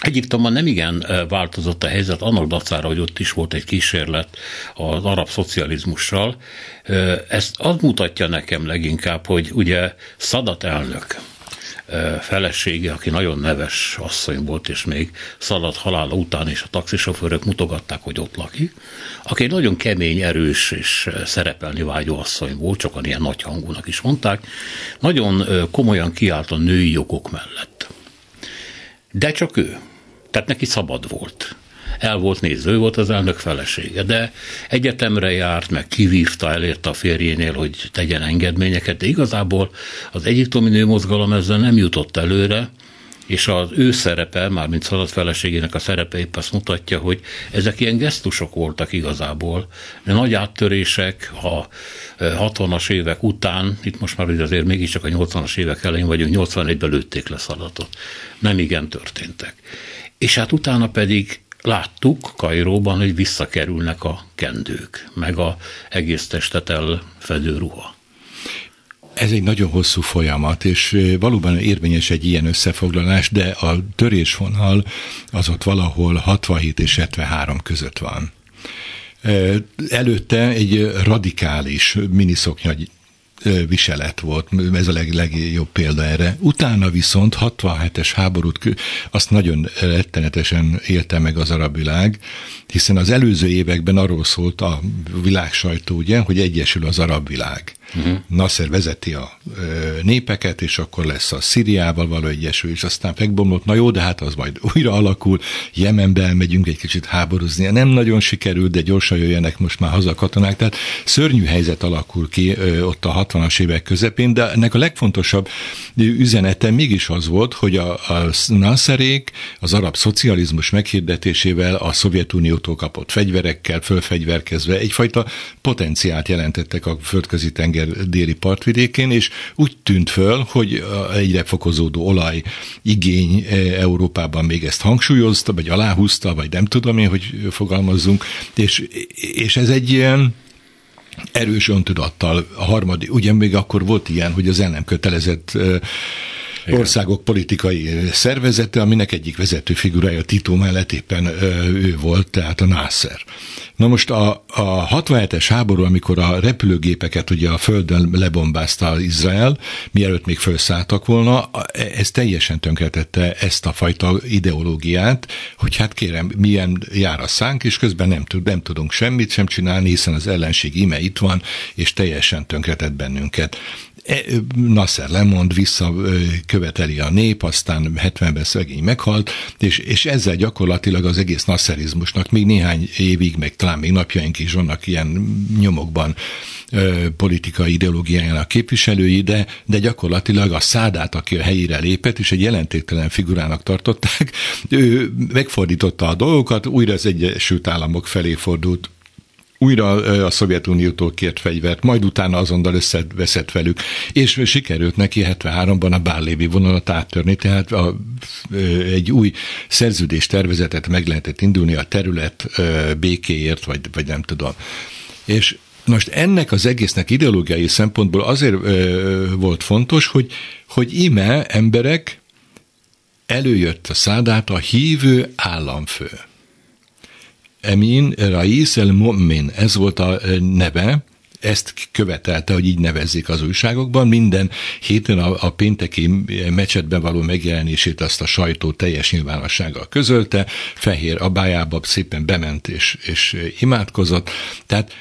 Egyiptomban nem igen változott a helyzet, annak dacára, hogy ott is volt egy kísérlet az arab szocializmussal. Ezt az mutatja nekem leginkább, hogy ugye Szadat elnök felesége, aki nagyon neves asszony volt, és még Szadat halála után is a taxisofőrök mutogatták, hogy ott lakik, aki egy nagyon kemény, erős és szerepelni vágyó asszony volt, sokan ilyen nagy hangúnak is mondták, nagyon komolyan kiállt a női jogok mellett. De csak ő. Tehát neki szabad volt. El volt néző, volt az elnök felesége, de egyetemre járt, meg kivívta, elérte a férjénél, hogy tegyen engedményeket, de igazából az egyiptomi nőmozgalom ezzel nem jutott előre, és az ő szerepe, mármint Szadat feleségének a szerepe épp azt mutatja, hogy ezek ilyen gesztusok voltak igazából, de nagy áttörések a 60-as évek után, itt most már azért mégiscsak a 80-as évek elején vagyunk, 81-ben lőtték le Szadatot. Nem igen történtek. És hát utána pedig láttuk Kairóban, hogy visszakerülnek a kendők, meg a egész testet elfedő ruha.
Ez egy nagyon hosszú folyamat, és valóban érvényes egy ilyen összefoglalás, de a törésvonal az ott valahol 67 és 73 között van. Előtte egy radikális miniszoknya viselet volt, ez a leg, legjobb példa erre. Utána viszont 67-es háborút, azt nagyon rettenetesen élte meg az arab világ, hiszen az előző években arról szólt a világ sajtó, ugye, hogy egyesül az arab világ. Uh-huh. Nasser vezeti a ö, népeket, és akkor lesz a Szíriával való egyesül, és aztán megbomlott, na jó, de hát az majd újra alakul, Jemenbe elmegyünk egy kicsit háborúzni. Nem nagyon sikerült, de gyorsan jöjjenek most már haza katonák, tehát szörnyű helyzet alakul ki ö, ott a 60-as évek közepén, de ennek a legfontosabb üzenete mégis az volt, hogy a, a Nasserék az arab szocializmus meghirdetésével a Szovjetuniótól kapott fegyverekkel, fölfegyverkezve egyfajta potenciált jelentettek a földközi tenger tenger déli partvidékén, és úgy tűnt föl, hogy egyre fokozódó olaj igény e, Európában még ezt hangsúlyozta, vagy aláhúzta, vagy nem tudom én, hogy fogalmazzunk, és, és ez egy ilyen erős öntudattal a harmadik, ugye még akkor volt ilyen, hogy az el nem kötelezett országok politikai szervezete, aminek egyik vezető figurája Tito mellett éppen ő volt, tehát a Nasser. Na most a, a 67-es háború, amikor a repülőgépeket ugye a földön lebombázta Izrael, mielőtt még felszálltak volna, ez teljesen tönkretette ezt a fajta ideológiát, hogy hát kérem, milyen jár a szánk, és közben nem, tud, nem tudunk semmit sem csinálni, hiszen az ellenség ime itt van, és teljesen tönkretett bennünket. E, Nasser lemond, visszaköveteli a nép, aztán 70-ben szegény meghalt, és, és ezzel gyakorlatilag az egész nasserizmusnak még néhány évig, meg talán még napjaink is vannak ilyen nyomokban politikai ideológiájának képviselői, de, de gyakorlatilag a szádát, aki a helyére lépett, és egy jelentéktelen figurának tartották, ő megfordította a dolgokat, újra az Egyesült Államok felé fordult újra a Szovjetuniótól kért fegyvert, majd utána azonnal összeveszett velük, és sikerült neki 73-ban a Bárlévi vonalat áttörni, tehát a, egy új szerződés tervezetet meg lehetett indulni a terület békéért, vagy, vagy nem tudom. És most ennek az egésznek ideológiai szempontból azért ö, volt fontos, hogy, hogy ime emberek előjött a szádát a hívő államfő. Emin Rais el Mu'min, ez volt a neve, ezt követelte, hogy így nevezzék az újságokban. Minden héten a, a pénteki mecsetben való megjelenését azt a sajtó teljes nyilvánossággal közölte, fehér abájába szépen bement és, és imádkozott. Tehát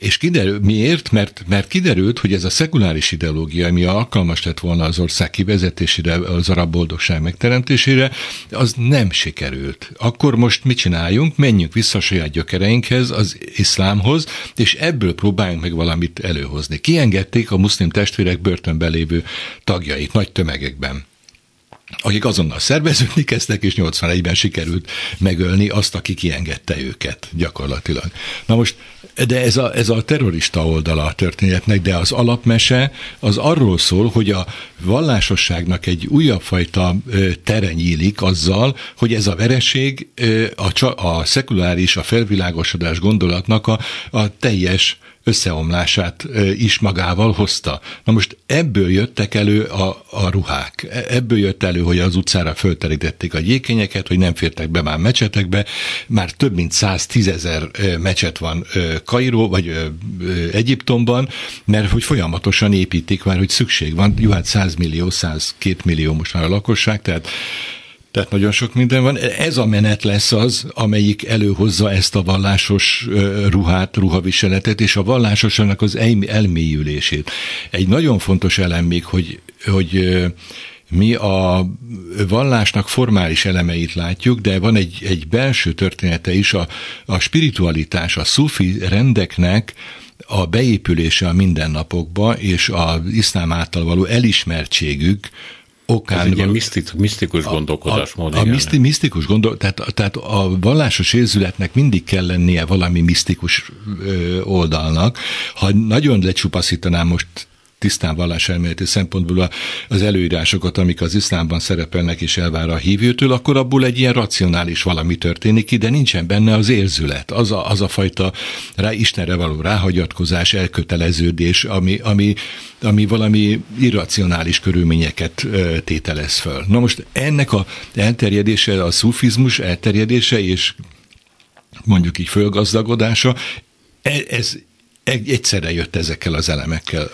és kiderül, miért? Mert, mert kiderült, hogy ez a szekuláris ideológia, ami alkalmas lett volna az ország kivezetésére, az arab boldogság megteremtésére, az nem sikerült. Akkor most mit csináljunk? Menjünk vissza a saját gyökereinkhez, az iszlámhoz, és ebből próbáljunk meg valamit előhozni. Kiengedték a muszlim testvérek börtönben lévő tagjait nagy tömegekben akik azonnal szerveződni kezdtek, és 81-ben sikerült megölni azt, aki kiengedte őket gyakorlatilag. Na most, de ez a, ez a terrorista oldala a történetnek, de az alapmese az arról szól, hogy a vallásosságnak egy újabb fajta tere nyílik azzal, hogy ez a vereség a, a szekuláris, a felvilágosodás gondolatnak a, a teljes összeomlását is magával hozta. Na most ebből jöttek elő a, a ruhák. E, ebből jött elő, hogy az utcára fölterítették a gyékényeket, hogy nem fértek be már mecsetekbe. Már több mint 110 ezer mecset van Kairó, vagy Egyiptomban, mert hogy folyamatosan építik már, hogy szükség van. Jó, hát 100 millió, 102 millió most már a lakosság, tehát tehát nagyon sok minden van. Ez a menet lesz az, amelyik előhozza ezt a vallásos ruhát, ruhaviseletet, és a vallásosnak az elmélyülését. Egy nagyon fontos elem még, hogy, hogy mi a vallásnak formális elemeit látjuk, de van egy, egy belső története is, a, a spiritualitás, a szufi rendeknek a beépülése a mindennapokba, és az iszlám által való elismertségük,
okán... Ez egy ilyen misztikus, misztikus gondolkodásmód.
A, a, a miszti, misztikus gondol, tehát, tehát a vallásos érzületnek mindig kell lennie valami misztikus ö, oldalnak. Ha nagyon lecsupaszítanám most tisztán valláselméleti szempontból az előírásokat, amik az iszlámban szerepelnek és elvár a hívőtől, akkor abból egy ilyen racionális valami történik ki, de nincsen benne az érzület, az a, az a fajta rá, Istenre való ráhagyatkozás, elköteleződés, ami, ami, ami valami irracionális körülményeket tételez föl. Na most ennek a elterjedése, a szufizmus elterjedése és mondjuk így fölgazdagodása, e, ez egyszerre jött ezekkel az elemekkel.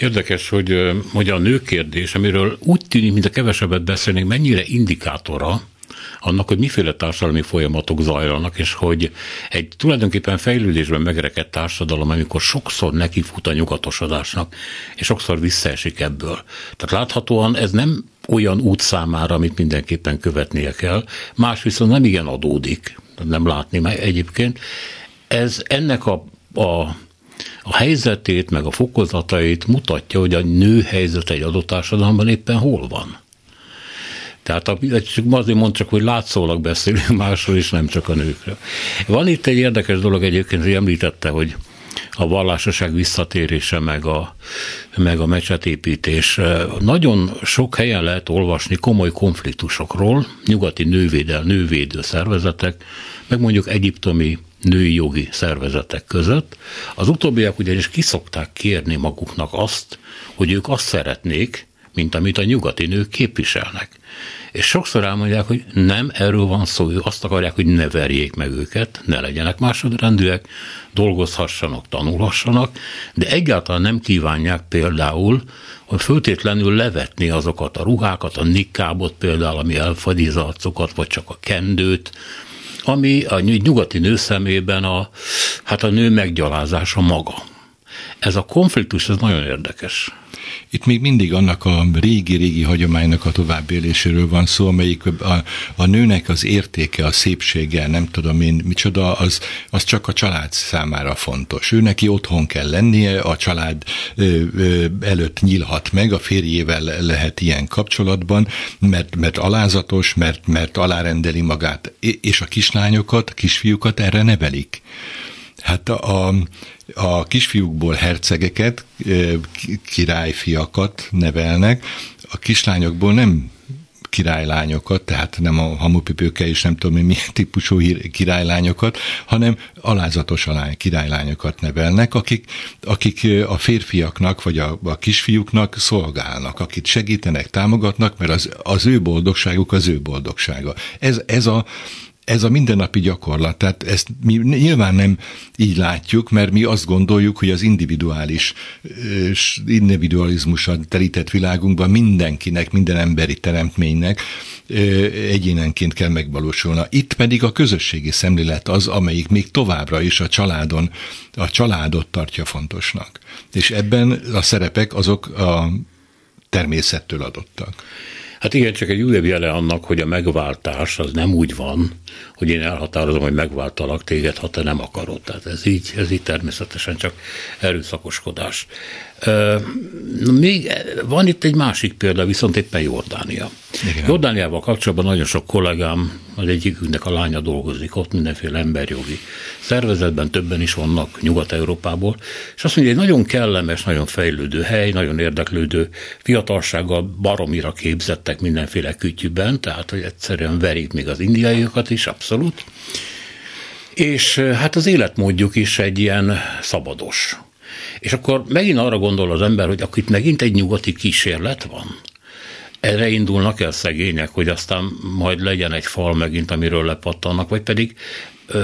Érdekes, hogy, hogy a nők kérdés, amiről úgy tűnik, mint a kevesebbet beszélnénk, mennyire indikátora, annak, hogy miféle társadalmi folyamatok zajlanak, és hogy egy tulajdonképpen fejlődésben megrekedt társadalom, amikor sokszor nekifut a nyugatosodásnak, és sokszor visszaesik ebből. Tehát láthatóan ez nem olyan út számára, amit mindenképpen követnie kell, más viszont nem igen adódik, nem látni meg egyébként. Ez ennek a, a a helyzetét, meg a fokozatait mutatja, hogy a nő helyzet egy adott társadalomban éppen hol van. Tehát a, azért mond csak, hogy látszólag beszélünk másról is, nem csak a nőkről. Van itt egy érdekes dolog egyébként, hogy említette, hogy a vallásoság visszatérése, meg a, meg a mecsetépítés. Nagyon sok helyen lehet olvasni komoly konfliktusokról, nyugati nővédel, nővédő szervezetek, meg mondjuk egyiptomi női jogi szervezetek között. Az utóbbiak ugyanis kiszokták kérni maguknak azt, hogy ők azt szeretnék, mint amit a nyugati nők képviselnek. És sokszor elmondják, hogy nem erről van szó, azt akarják, hogy ne verjék meg őket, ne legyenek másodrendűek, dolgozhassanak, tanulhassanak, de egyáltalán nem kívánják például, hogy föltétlenül levetni azokat a ruhákat, a nikkábot például, ami elfedi az arcokat, vagy csak a kendőt, ami a nyugati nő szemében a, hát a nő meggyalázása maga. Ez a konfliktus, ez nagyon érdekes.
Itt még mindig annak a régi-régi hagyománynak a továbbéléséről van szó, amelyik a, a nőnek az értéke, a szépsége, nem tudom én micsoda, az, az csak a család számára fontos. Ő neki otthon kell lennie, a család ö, ö, előtt nyílhat meg, a férjével lehet ilyen kapcsolatban, mert, mert alázatos, mert, mert alárendeli magát, és a kislányokat, a kisfiúkat erre nevelik. Hát a, a, a kisfiúkból hercegeket, királyfiakat nevelnek, a kislányokból nem királylányokat, tehát nem a hamupipőke és nem tudom én milyen típusú királylányokat, hanem alázatos alány, királylányokat nevelnek, akik, akik a férfiaknak vagy a, a kisfiúknak szolgálnak, akit segítenek, támogatnak, mert az, az ő boldogságuk az ő boldogsága. Ez, ez a ez a mindennapi gyakorlat, tehát ezt mi nyilván nem így látjuk, mert mi azt gondoljuk, hogy az individuális individualizmusan terített világunkban mindenkinek, minden emberi teremtménynek egyénenként kell megvalósulna. Itt pedig a közösségi szemlélet az, amelyik még továbbra is a családon, a családot tartja fontosnak. És ebben a szerepek azok a természettől adottak.
Hát igen, csak egy újabb jele annak, hogy a megváltás az nem úgy van, hogy én elhatározom, hogy megváltalak téged, ha te nem akarod. Tehát ez így, ez így természetesen csak erőszakoskodás. Még van itt egy másik példa, viszont éppen Jordánia. Igen. Jordániával kapcsolatban nagyon sok kollégám, az egyikünknek a lánya dolgozik ott, mindenféle emberjogi szervezetben, többen is vannak Nyugat-Európából, és azt mondja, egy nagyon kellemes, nagyon fejlődő hely, nagyon érdeklődő fiatalsággal baromira képzettek mindenféle kütyűben, tehát hogy egyszerűen verik még az indiaiakat is, abszolút. És hát az életmódjuk is egy ilyen szabados. És akkor megint arra gondol az ember, hogy akkor itt megint egy nyugati kísérlet van. Erre indulnak el szegények, hogy aztán majd legyen egy fal megint, amiről lepattannak, vagy pedig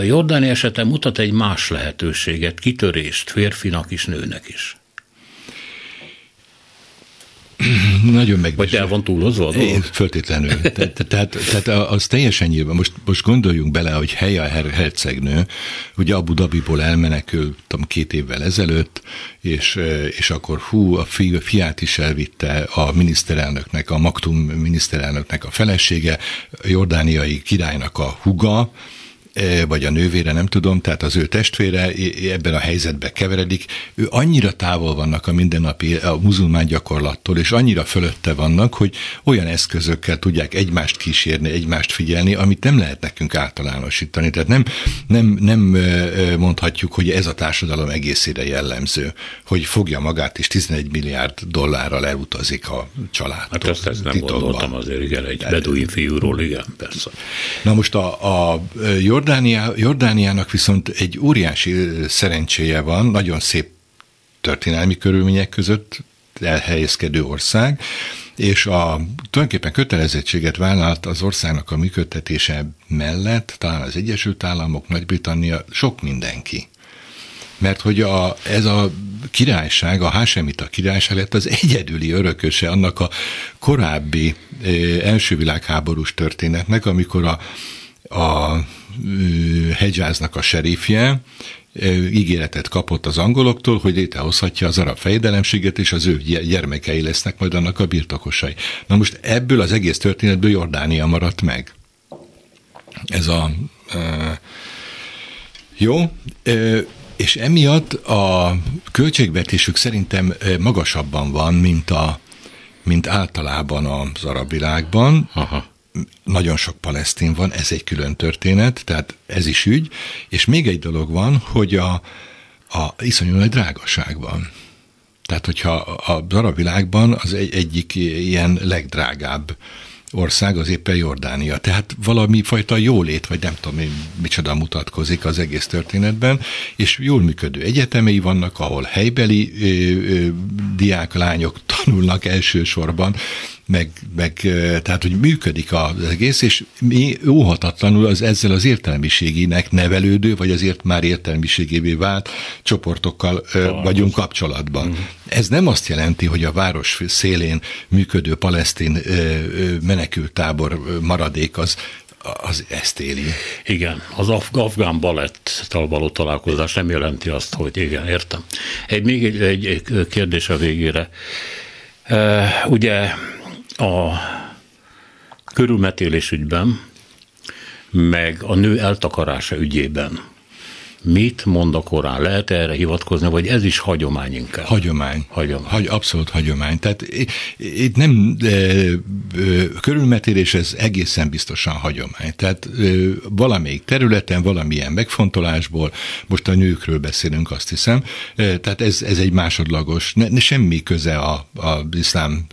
Jordáni esete mutat egy más lehetőséget, kitörést férfinak is, nőnek is.
Nagyon meg.
Vagy el van túlozva a dolog?
Föltétlenül. tehát, tehát, tehát az teljesen nyilván. Most, most gondoljunk bele, hogy Helya hercegnő, ugye Abu Dhabiból elmenekült tudom, két évvel ezelőtt, és, és akkor hú, a, fi, a fiát is elvitte a miniszterelnöknek, a Maktum miniszterelnöknek a felesége, a jordániai királynak a huga, vagy a nővére, nem tudom, tehát az ő testvére ebben a helyzetben keveredik, ő annyira távol vannak a mindennapi, a muzulmán gyakorlattól, és annyira fölötte vannak, hogy olyan eszközökkel tudják egymást kísérni, egymást figyelni, amit nem lehet nekünk általánosítani. Tehát nem, nem, nem mondhatjuk, hogy ez a társadalom egészére jellemző, hogy fogja magát, és 11 milliárd dollárral elutazik a család.
Hát ezt, ezt nem titokban. gondoltam azért, igen, egy beduin fiúról, igen, persze.
Na most a, a Jordan Jordánia, Jordániának viszont egy óriási szerencséje van, nagyon szép történelmi körülmények között elhelyezkedő ország, és a tulajdonképpen kötelezettséget vállalt az országnak a működtetése mellett, talán az Egyesült Államok, Nagy-Britannia, sok mindenki. Mert hogy a, ez a királyság, a Hásemita királyság lett az egyedüli örököse annak a korábbi első világháborús történetnek, amikor a, a Hegyáznak a serifje ígéretet kapott az angoloktól, hogy létrehozhatja az arab fejedelemséget, és az ő gyermekei lesznek majd annak a birtokosai. Na most ebből az egész történetből Jordánia maradt meg. Ez a... E, jó, e, és emiatt a költségvetésük szerintem magasabban van, mint, a, mint általában az arab világban. Aha nagyon sok palesztin van, ez egy külön történet, tehát ez is ügy, és még egy dolog van, hogy a, a iszonyú nagy drágaság van. Tehát, hogyha az arab világban az egy, egyik ilyen legdrágább ország az éppen Jordánia. Tehát valami fajta jólét, vagy nem tudom én micsoda mutatkozik az egész történetben, és jól működő egyetemei vannak, ahol helybeli ö, ö, diák, lányok tanulnak elsősorban, meg, meg tehát, hogy működik az egész, és mi óhatatlanul az ezzel az értelmiségének nevelődő, vagy azért már értelmiségévé vált csoportokkal Valós. vagyunk kapcsolatban. Uh-huh. Ez nem azt jelenti, hogy a város szélén működő palesztin menekültábor maradék az az ezt éli.
Igen, az af- afgán balettal való találkozás nem jelenti azt, hogy igen, értem. Egy, még egy, egy kérdés a végére. Uh, ugye a körülmetélés ügyben, meg a nő eltakarása ügyében mit mond a Korán? Lehet erre hivatkozni, vagy ez is hagyomány inkább?
Hagyomány. Hagyomány. Hagy, abszolút hagyomány. Tehát itt nem de, körülmetélés, ez egészen biztosan hagyomány. Tehát valamelyik területen, valamilyen megfontolásból, most a nőkről beszélünk, azt hiszem, tehát ez, ez egy másodlagos, ne, ne semmi köze a, a iszlám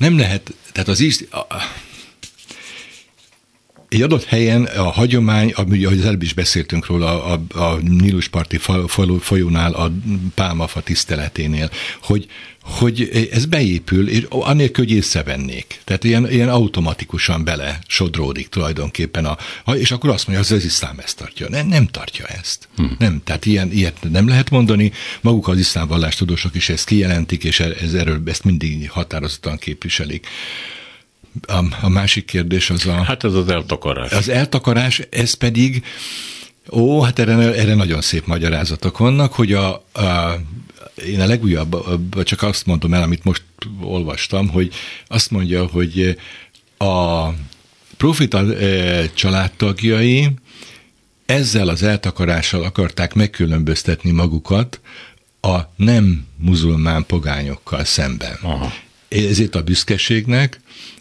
nem lehet, tehát az is, egy adott helyen a hagyomány, ahogy az előbb is beszéltünk róla a, a, a Nílusparti folyónál, a pálmafa tiszteleténél, hogy, hogy ez beépül, és anélkül, hogy észrevennék. Tehát ilyen, ilyen automatikusan bele sodródik tulajdonképpen. A, és akkor azt mondja, hogy az iszlám ezt tartja. Nem, nem tartja ezt. Hmm. Nem, tehát ilyen, ilyet nem lehet mondani. Maguk az iszlám vallástudósok is ezt kijelentik, és ez, erről ezt mindig határozottan képviselik. A, a másik kérdés az a...
Hát ez az eltakarás.
Az eltakarás, ez pedig, ó, hát erre, erre nagyon szép magyarázatok vannak, hogy a, a én a legújabb, csak azt mondom el, amit most olvastam, hogy azt mondja, hogy a profita családtagjai ezzel az eltakarással akarták megkülönböztetni magukat a nem muzulmán pogányokkal szemben. Aha. Ezért a büszkeségnek,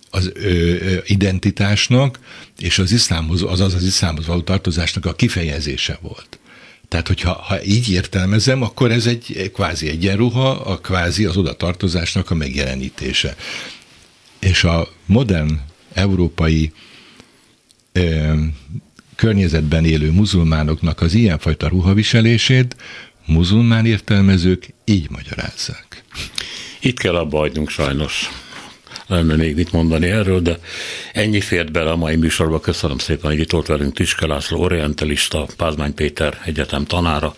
az ö, identitásnak és az iszlámhoz, azaz az iszlámhoz való tartozásnak a kifejezése volt. Tehát, hogyha ha így értelmezem, akkor ez egy kvázi egyenruha, a kvázi az oda tartozásnak a megjelenítése. És a modern európai ö, környezetben élő muzulmánoknak az ilyenfajta ruhaviselését muzulmán értelmezők így magyarázzák.
Itt kell abba hagynunk sajnos lenne még mit mondani erről, de ennyi fért bele a mai műsorba. Köszönöm szépen, hogy itt volt velünk Tiske László, orientalista, Pázmány Péter egyetem tanára.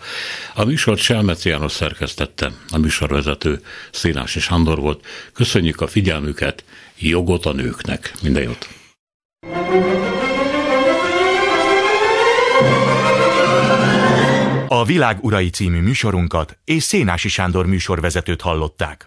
A műsort Selmeci János szerkesztette, a műsorvezető Szénási Sándor volt. Köszönjük a figyelmüket, jogot a nőknek. Minden jót!
A Világ Urai című műsorunkat és Szénási Sándor műsorvezetőt hallották.